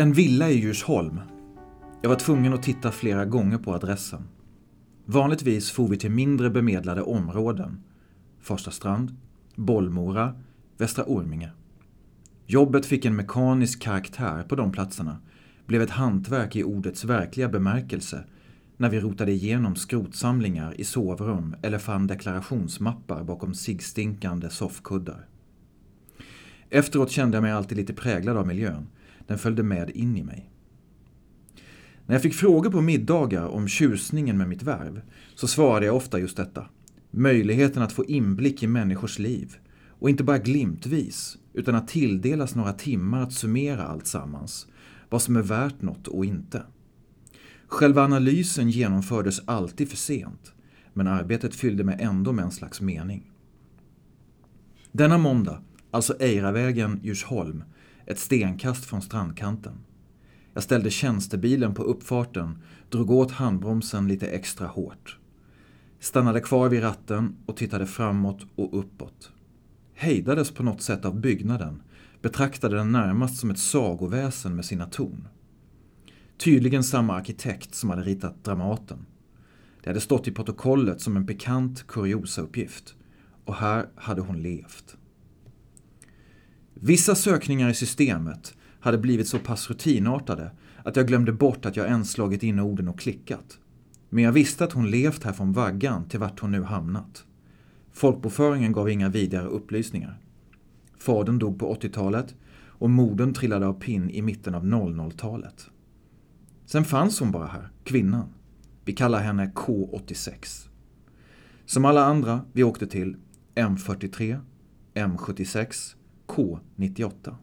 En villa i Djursholm. Jag var tvungen att titta flera gånger på adressen. Vanligtvis for vi till mindre bemedlade områden. Farstastrand, Bollmora, Västra Orminge. Jobbet fick en mekanisk karaktär på de platserna, blev ett hantverk i ordets verkliga bemärkelse när vi rotade igenom skrotsamlingar i sovrum eller fann deklarationsmappar bakom sigstinkande soffkuddar. Efteråt kände jag mig alltid lite präglad av miljön. Den följde med in i mig. När jag fick frågor på middagar om tjusningen med mitt värv så svarade jag ofta just detta. Möjligheten att få inblick i människors liv. Och inte bara glimtvis, utan att tilldelas några timmar att summera allt sammans. Vad som är värt något och inte. Själva analysen genomfördes alltid för sent, men arbetet fyllde mig ändå med en slags mening. Denna måndag, alltså Eiravägen, Djursholm, ett stenkast från strandkanten. Jag ställde tjänstebilen på uppfarten, drog åt handbromsen lite extra hårt. Stannade kvar vid ratten och tittade framåt och uppåt. Hejdades på något sätt av byggnaden, betraktade den närmast som ett sagoväsen med sina torn. Tydligen samma arkitekt som hade ritat Dramaten. Det hade stått i protokollet som en pikant kuriosauppgift. Och här hade hon levt. Vissa sökningar i systemet hade blivit så pass rutinartade att jag glömde bort att jag ens slagit in orden och klickat. Men jag visste att hon levt här från vaggan till vart hon nu hamnat. Folkbokföringen gav inga vidare upplysningar. Fadern dog på 80-talet och modern trillade av pinn i mitten av 00-talet. Sen fanns hon bara här, kvinnan. Vi kallar henne K86. Som alla andra vi åkte till M43, M76, K98.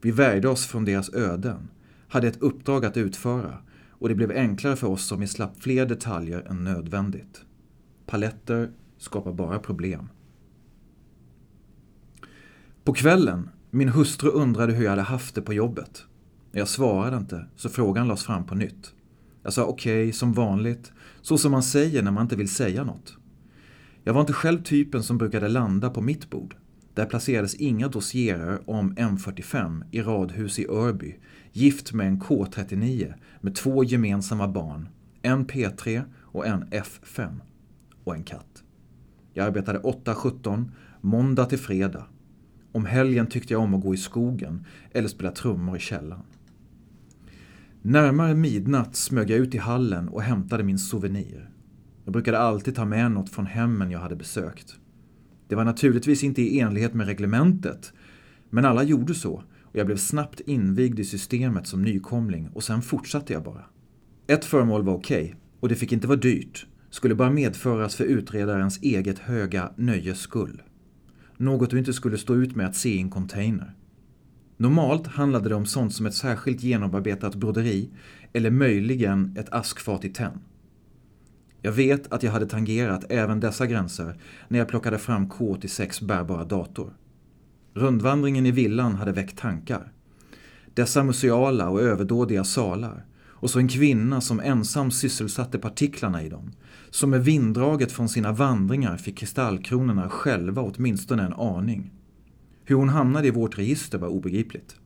Vi värjde oss från deras öden, hade ett uppdrag att utföra och det blev enklare för oss om vi slapp fler detaljer än nödvändigt. Paletter skapar bara problem. På kvällen, min hustru undrade hur jag hade haft det på jobbet. Jag svarade inte, så frågan lades fram på nytt. Jag sa okej, okay, som vanligt, så som man säger när man inte vill säga något. Jag var inte själv typen som brukade landa på mitt bord. Där placerades inga dossierer om M45 i radhus i Örby, gift med en K39 med två gemensamma barn, en P3 och en F5 och en katt. Jag arbetade 8-17, måndag till fredag. Om helgen tyckte jag om att gå i skogen eller spela trummor i källaren. Närmare midnatt smög jag ut i hallen och hämtade min souvenir. Jag brukade alltid ta med något från hemmen jag hade besökt. Det var naturligtvis inte i enlighet med reglementet, men alla gjorde så och jag blev snabbt invigd i systemet som nykomling och sen fortsatte jag bara. Ett föremål var okej okay, och det fick inte vara dyrt, skulle bara medföras för utredarens eget höga nöjes skull. Något du inte skulle stå ut med att se i en container. Normalt handlade det om sånt som ett särskilt genomarbetat broderi eller möjligen ett askfat i tenn. Jag vet att jag hade tangerat även dessa gränser när jag plockade fram K86 bärbara dator. Rundvandringen i villan hade väckt tankar. Dessa museala och överdådiga salar och så en kvinna som ensam sysselsatte partiklarna i dem. Som med vinddraget från sina vandringar fick kristallkronorna själva åtminstone en aning. Hur hon hamnade i vårt register var obegripligt.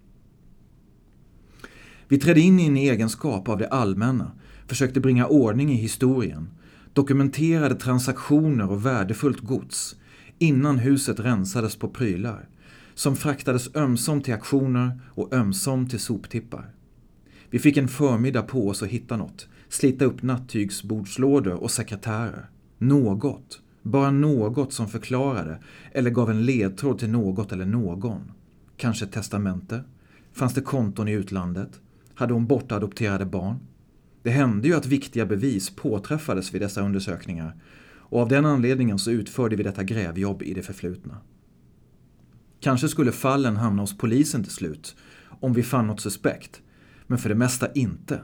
Vi trädde in i en egenskap av det allmänna, försökte bringa ordning i historien, dokumenterade transaktioner och värdefullt gods innan huset rensades på prylar, som fraktades ömsom till aktioner och ömsom till soptippar. Vi fick en förmiddag på oss att hitta något, slita upp nattygsbordslådor och sekretärer. Något bara något som förklarade eller gav en ledtråd till något eller någon. Kanske ett testamente? Fanns det konton i utlandet? Hade hon bortadopterade barn? Det hände ju att viktiga bevis påträffades vid dessa undersökningar och av den anledningen så utförde vi detta grävjobb i det förflutna. Kanske skulle fallen hamna hos polisen till slut, om vi fann något suspekt, men för det mesta inte.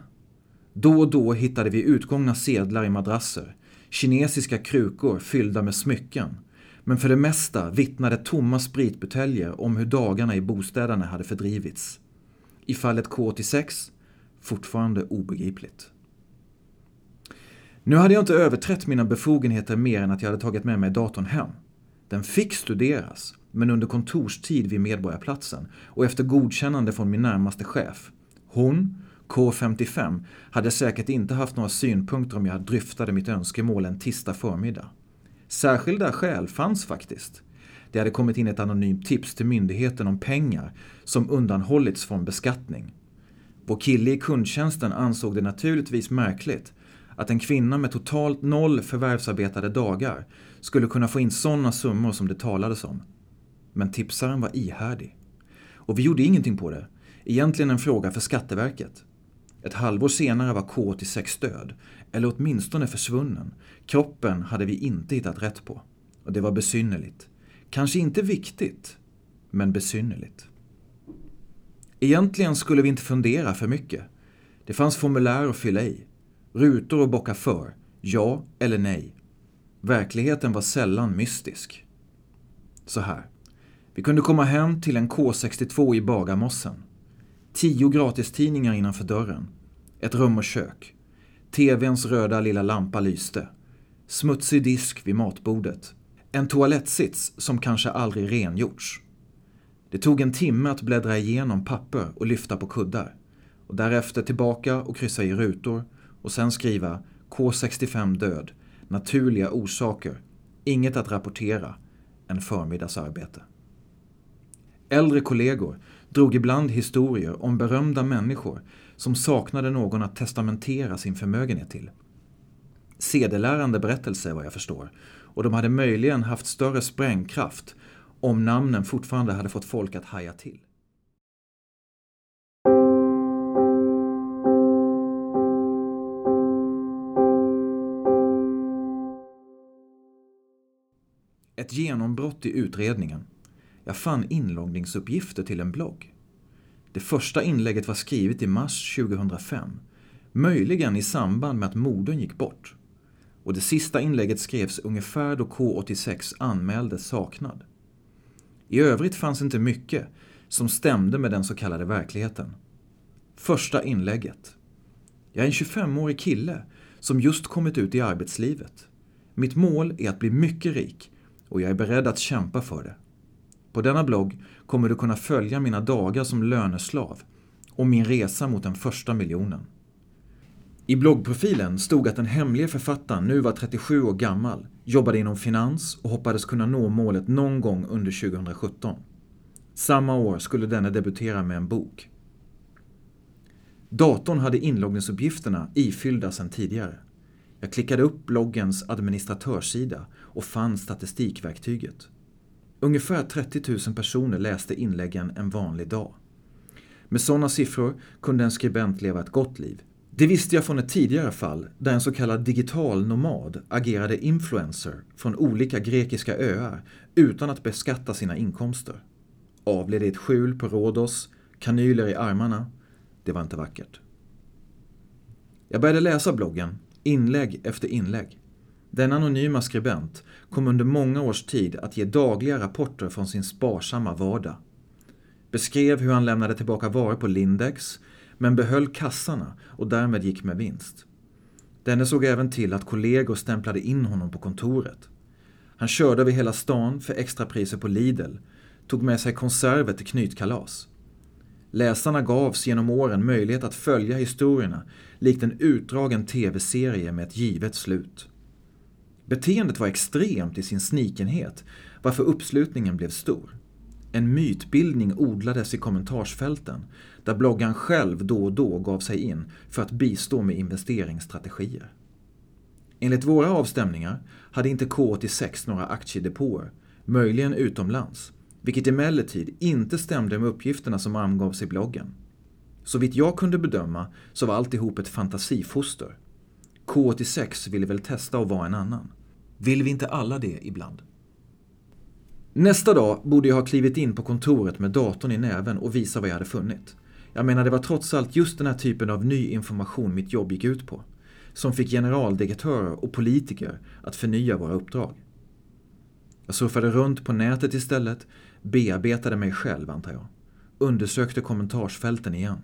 Då och då hittade vi utgångna sedlar i madrasser, kinesiska krukor fyllda med smycken. Men för det mesta vittnade tomma spritbuteljer om hur dagarna i bostäderna hade fördrivits. I fallet K86 fortfarande obegripligt. Nu hade jag inte överträtt mina befogenheter mer än att jag hade tagit med mig datorn hem. Den fick studeras, men under kontorstid vid Medborgarplatsen och efter godkännande från min närmaste chef, Hon, K55, hade säkert inte haft några synpunkter om jag dryftade mitt önskemål en tisdag förmiddag. Särskilda skäl fanns faktiskt. Det hade kommit in ett anonymt tips till myndigheten om pengar som undanhållits från beskattning. Vår kille i kundtjänsten ansåg det naturligtvis märkligt att en kvinna med totalt noll förvärvsarbetade dagar skulle kunna få in sådana summor som det talades om. Men tipsaren var ihärdig. Och vi gjorde ingenting på det. Egentligen en fråga för Skatteverket. Ett halvår senare var K86 död, eller åtminstone försvunnen. Kroppen hade vi inte hittat rätt på. Och det var besynnerligt. Kanske inte viktigt, men besynnerligt. Egentligen skulle vi inte fundera för mycket. Det fanns formulär att fylla i. Rutor att bocka för. Ja eller nej. Verkligheten var sällan mystisk. Så här. Vi kunde komma hem till en K62 i Bagarmossen. Tio gratistidningar innanför dörren. Ett rum och kök. TVns röda lilla lampa lyste. Smutsig disk vid matbordet. En toalettsits som kanske aldrig rengjorts. Det tog en timme att bläddra igenom papper och lyfta på kuddar. Och därefter tillbaka och kryssa i rutor och sen skriva K65 död, naturliga orsaker, inget att rapportera, en förmiddagsarbete. Äldre kollegor drog ibland historier om berömda människor som saknade någon att testamentera sin förmögenhet till. Sedelärande berättelser vad jag förstår och de hade möjligen haft större sprängkraft om namnen fortfarande hade fått folk att haja till. Ett genombrott i utredningen. Jag fann inloggningsuppgifter till en blogg. Det första inlägget var skrivet i mars 2005. Möjligen i samband med att modern gick bort. Och det sista inlägget skrevs ungefär då K86 anmäldes saknad. I övrigt fanns inte mycket som stämde med den så kallade verkligheten. Första inlägget. Jag är en 25-årig kille som just kommit ut i arbetslivet. Mitt mål är att bli mycket rik och jag är beredd att kämpa för det. På denna blogg kommer du kunna följa mina dagar som löneslav och min resa mot den första miljonen. I bloggprofilen stod att den hemlige författaren nu var 37 år gammal, jobbade inom finans och hoppades kunna nå målet någon gång under 2017. Samma år skulle denne debutera med en bok. Datorn hade inloggningsuppgifterna ifyllda sedan tidigare. Jag klickade upp bloggens administratörssida och fann statistikverktyget. Ungefär 30 000 personer läste inläggen en vanlig dag. Med sådana siffror kunde en skribent leva ett gott liv. Det visste jag från ett tidigare fall där en så kallad digital nomad agerade influencer från olika grekiska öar utan att beskatta sina inkomster. Avled i ett skjul på Rhodos, kanyler i armarna. Det var inte vackert. Jag började läsa bloggen, inlägg efter inlägg. Den anonyma skribent kom under många års tid att ge dagliga rapporter från sin sparsamma vardag. Beskrev hur han lämnade tillbaka varor på Lindex, men behöll kassarna och därmed gick med vinst. Denne såg även till att kollegor stämplade in honom på kontoret. Han körde över hela stan för extrapriser på Lidl, tog med sig konserver till knytkalas. Läsarna gavs genom åren möjlighet att följa historierna likt en utdragen tv-serie med ett givet slut. Beteendet var extremt i sin snikenhet, varför uppslutningen blev stor. En mytbildning odlades i kommentarsfälten, där bloggaren själv då och då gav sig in för att bistå med investeringsstrategier. Enligt våra avstämningar hade inte K86 några aktiedepåer, möjligen utomlands, vilket emellertid inte stämde med uppgifterna som angavs i bloggen. Så vitt jag kunde bedöma så var alltihop ett fantasifoster. K86 ville väl testa att vara en annan. Vill vi inte alla det ibland? Nästa dag borde jag ha klivit in på kontoret med datorn i näven och visa vad jag hade funnit. Jag menar, det var trots allt just den här typen av ny information mitt jobb gick ut på. Som fick generaldirektörer och politiker att förnya våra uppdrag. Jag surfade runt på nätet istället, bearbetade mig själv antar jag. Undersökte kommentarsfälten igen.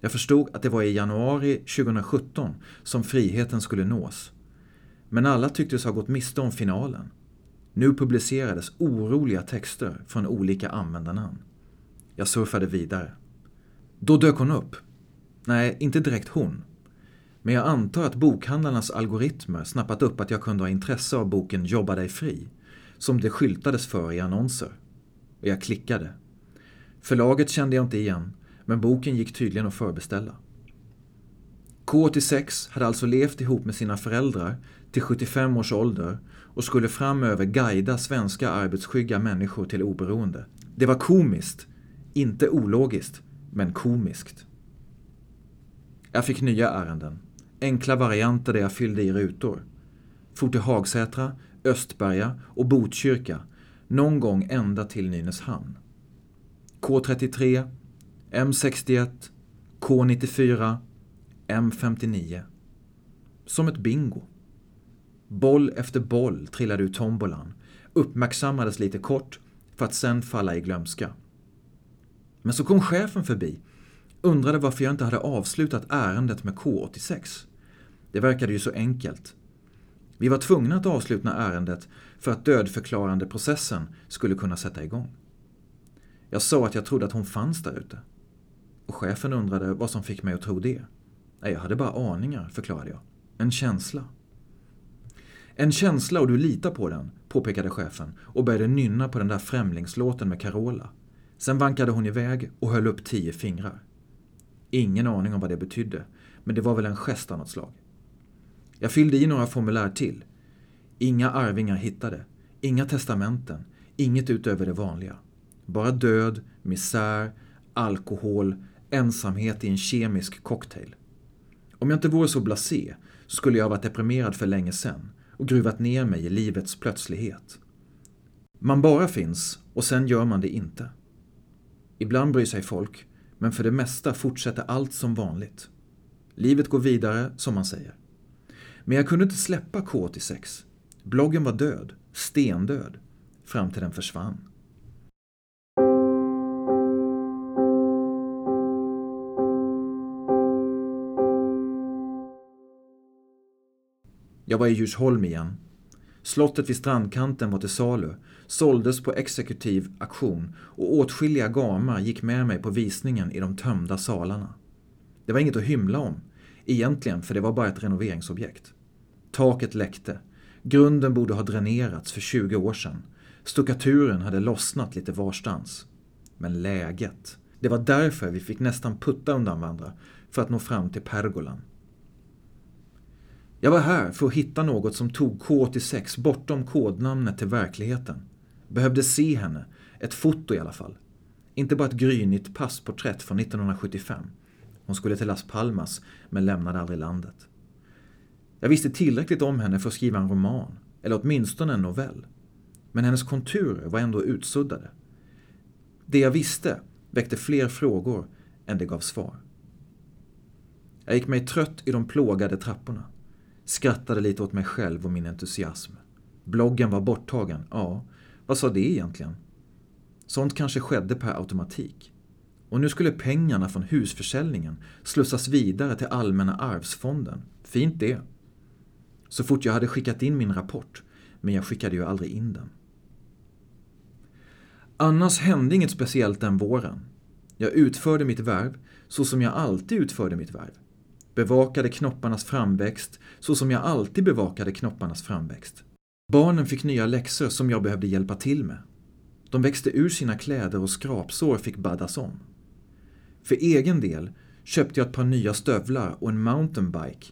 Jag förstod att det var i januari 2017 som friheten skulle nås. Men alla tycktes ha gått miste om finalen. Nu publicerades oroliga texter från olika användarnamn. Jag surfade vidare. Då dök hon upp. Nej, inte direkt hon. Men jag antar att bokhandlarnas algoritmer snappat upp att jag kunde ha intresse av boken Jobba dig fri, som det skyltades för i annonser. Och jag klickade. Förlaget kände jag inte igen, men boken gick tydligen att förbeställa. K86 hade alltså levt ihop med sina föräldrar till 75 års ålder och skulle framöver guida svenska arbetsskygga människor till oberoende. Det var komiskt, inte ologiskt, men komiskt. Jag fick nya ärenden. Enkla varianter där jag fyllde i rutor. For till Hagsätra, Östberga och Botkyrka, någon gång ända till Nynäshamn. K33, M61, K94, M59. Som ett bingo. Boll efter boll trillade ur tombolan, uppmärksammades lite kort för att sen falla i glömska. Men så kom chefen förbi, undrade varför jag inte hade avslutat ärendet med K86. Det verkade ju så enkelt. Vi var tvungna att avsluta ärendet för att dödförklarande processen skulle kunna sätta igång. Jag sa att jag trodde att hon fanns där ute. Och chefen undrade vad som fick mig att tro det. Nej, jag hade bara aningar, förklarade jag. En känsla. En känsla och du litar på den, påpekade chefen och började nynna på den där främlingslåten med Carola. Sen vankade hon iväg och höll upp tio fingrar. Ingen aning om vad det betydde, men det var väl en gest av något slag. Jag fyllde i några formulär till. Inga arvingar hittade, inga testamenten, inget utöver det vanliga. Bara död, misär, alkohol, ensamhet i en kemisk cocktail. Om jag inte vore så blasé skulle jag ha varit deprimerad för länge sedan och gruvat ner mig i livets plötslighet. Man bara finns och sen gör man det inte. Ibland bryr sig folk, men för det mesta fortsätter allt som vanligt. Livet går vidare, som man säger. Men jag kunde inte släppa K86. Bloggen var död, stendöd, fram till den försvann. Jag var i Djursholm igen. Slottet vid strandkanten var till salu, såldes på exekutiv auktion och åtskilliga gamar gick med mig på visningen i de tömda salarna. Det var inget att hymla om, egentligen för det var bara ett renoveringsobjekt. Taket läckte. Grunden borde ha dränerats för 20 år sedan. Stuckaturen hade lossnat lite varstans. Men läget. Det var därför vi fick nästan putta undan varandra för att nå fram till pergolan. Jag var här för att hitta något som tog K86 bortom kodnamnet till verkligheten. Behövde se henne, ett foto i alla fall. Inte bara ett grynigt passporträtt från 1975. Hon skulle till Las Palmas, men lämnade aldrig landet. Jag visste tillräckligt om henne för att skriva en roman, eller åtminstone en novell. Men hennes konturer var ändå utsuddade. Det jag visste väckte fler frågor än det gav svar. Jag gick mig trött i de plågade trapporna. Skrattade lite åt mig själv och min entusiasm. Bloggen var borttagen, ja, vad sa det egentligen? Sånt kanske skedde per automatik. Och nu skulle pengarna från husförsäljningen slussas vidare till Allmänna arvsfonden. Fint det. Så fort jag hade skickat in min rapport, men jag skickade ju aldrig in den. Annars hände inget speciellt den våren. Jag utförde mitt värv så som jag alltid utförde mitt värv. Bevakade knopparnas framväxt så som jag alltid bevakade knopparnas framväxt. Barnen fick nya läxor som jag behövde hjälpa till med. De växte ur sina kläder och skrapsår fick baddas om. För egen del köpte jag ett par nya stövlar och en mountainbike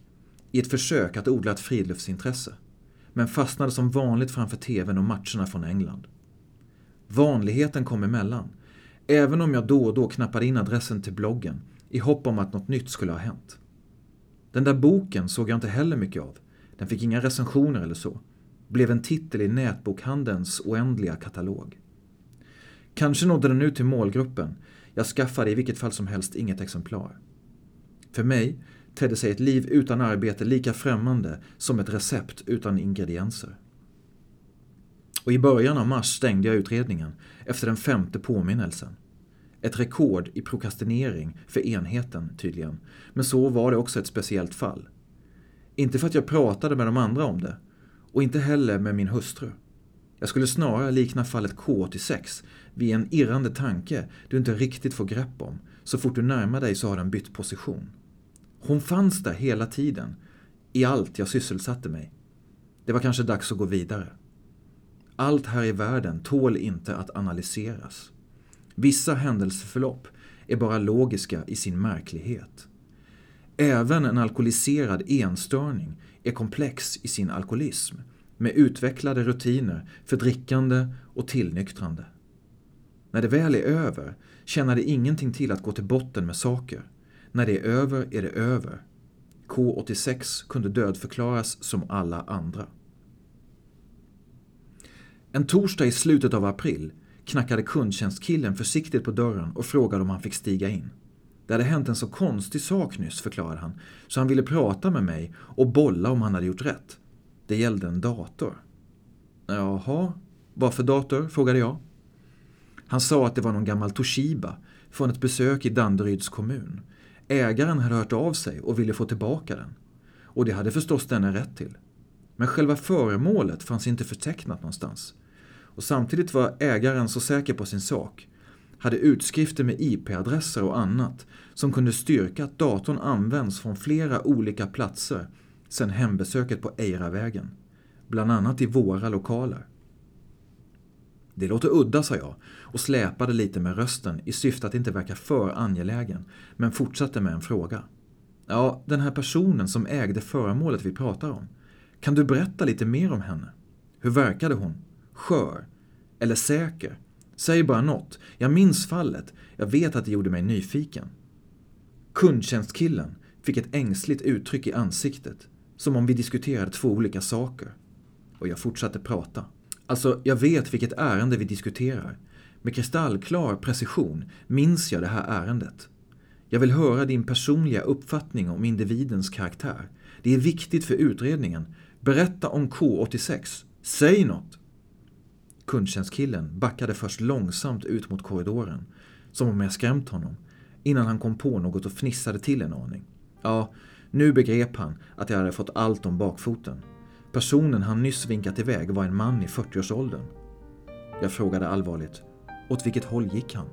i ett försök att odla ett friluftsintresse, men fastnade som vanligt framför TVn och matcherna från England. Vanligheten kom emellan, även om jag då och då knappade in adressen till bloggen i hopp om att något nytt skulle ha hänt. Den där boken såg jag inte heller mycket av. Den fick inga recensioner eller så. Blev en titel i nätbokhandelns oändliga katalog. Kanske nådde den ut till målgruppen. Jag skaffade i vilket fall som helst inget exemplar. För mig tedde sig ett liv utan arbete lika främmande som ett recept utan ingredienser. Och i början av mars stängde jag utredningen efter den femte påminnelsen. Ett rekord i prokrastinering för enheten tydligen, men så var det också ett speciellt fall. Inte för att jag pratade med de andra om det, och inte heller med min hustru. Jag skulle snarare likna fallet K86 vid en irrande tanke du inte riktigt får grepp om. Så fort du närmar dig så har den bytt position. Hon fanns där hela tiden, i allt jag sysselsatte mig. Det var kanske dags att gå vidare. Allt här i världen tål inte att analyseras. Vissa händelseförlopp är bara logiska i sin märklighet. Även en alkoholiserad enstörning är komplex i sin alkoholism med utvecklade rutiner för drickande och tillnyktrande. När det väl är över tjänar det ingenting till att gå till botten med saker. När det är över är det över. K86 kunde dödförklaras som alla andra. En torsdag i slutet av april knackade kundtjänstkillen försiktigt på dörren och frågade om han fick stiga in. Det hade hänt en så konstig sak nyss, förklarade han, så han ville prata med mig och bolla om han hade gjort rätt. Det gällde en dator. Jaha, vad för dator? frågade jag. Han sa att det var någon gammal Toshiba från ett besök i Danderyds kommun. Ägaren hade hört av sig och ville få tillbaka den. Och det hade förstås denne rätt till. Men själva föremålet fanns inte förtecknat någonstans. Och samtidigt var ägaren så säker på sin sak, hade utskrifter med IP-adresser och annat som kunde styrka att datorn används från flera olika platser sedan hembesöket på Eiravägen. Bland annat i våra lokaler. Det låter udda, sa jag och släpade lite med rösten i syfte att inte verka för angelägen, men fortsatte med en fråga. Ja, den här personen som ägde föremålet vi pratar om. Kan du berätta lite mer om henne? Hur verkade hon? Skör? Eller säker? Säg bara något. Jag minns fallet. Jag vet att det gjorde mig nyfiken. Kundtjänstkillen fick ett ängsligt uttryck i ansiktet. Som om vi diskuterade två olika saker. Och jag fortsatte prata. Alltså, jag vet vilket ärende vi diskuterar. Med kristallklar precision minns jag det här ärendet. Jag vill höra din personliga uppfattning om individens karaktär. Det är viktigt för utredningen. Berätta om K86. Säg något! Kundtjänstkillen backade först långsamt ut mot korridoren, som om jag skrämt honom, innan han kom på något och fnissade till en aning. Ja, nu begrep han att jag hade fått allt om bakfoten. Personen han nyss vinkat iväg var en man i 40-årsåldern. Jag frågade allvarligt, åt vilket håll gick han?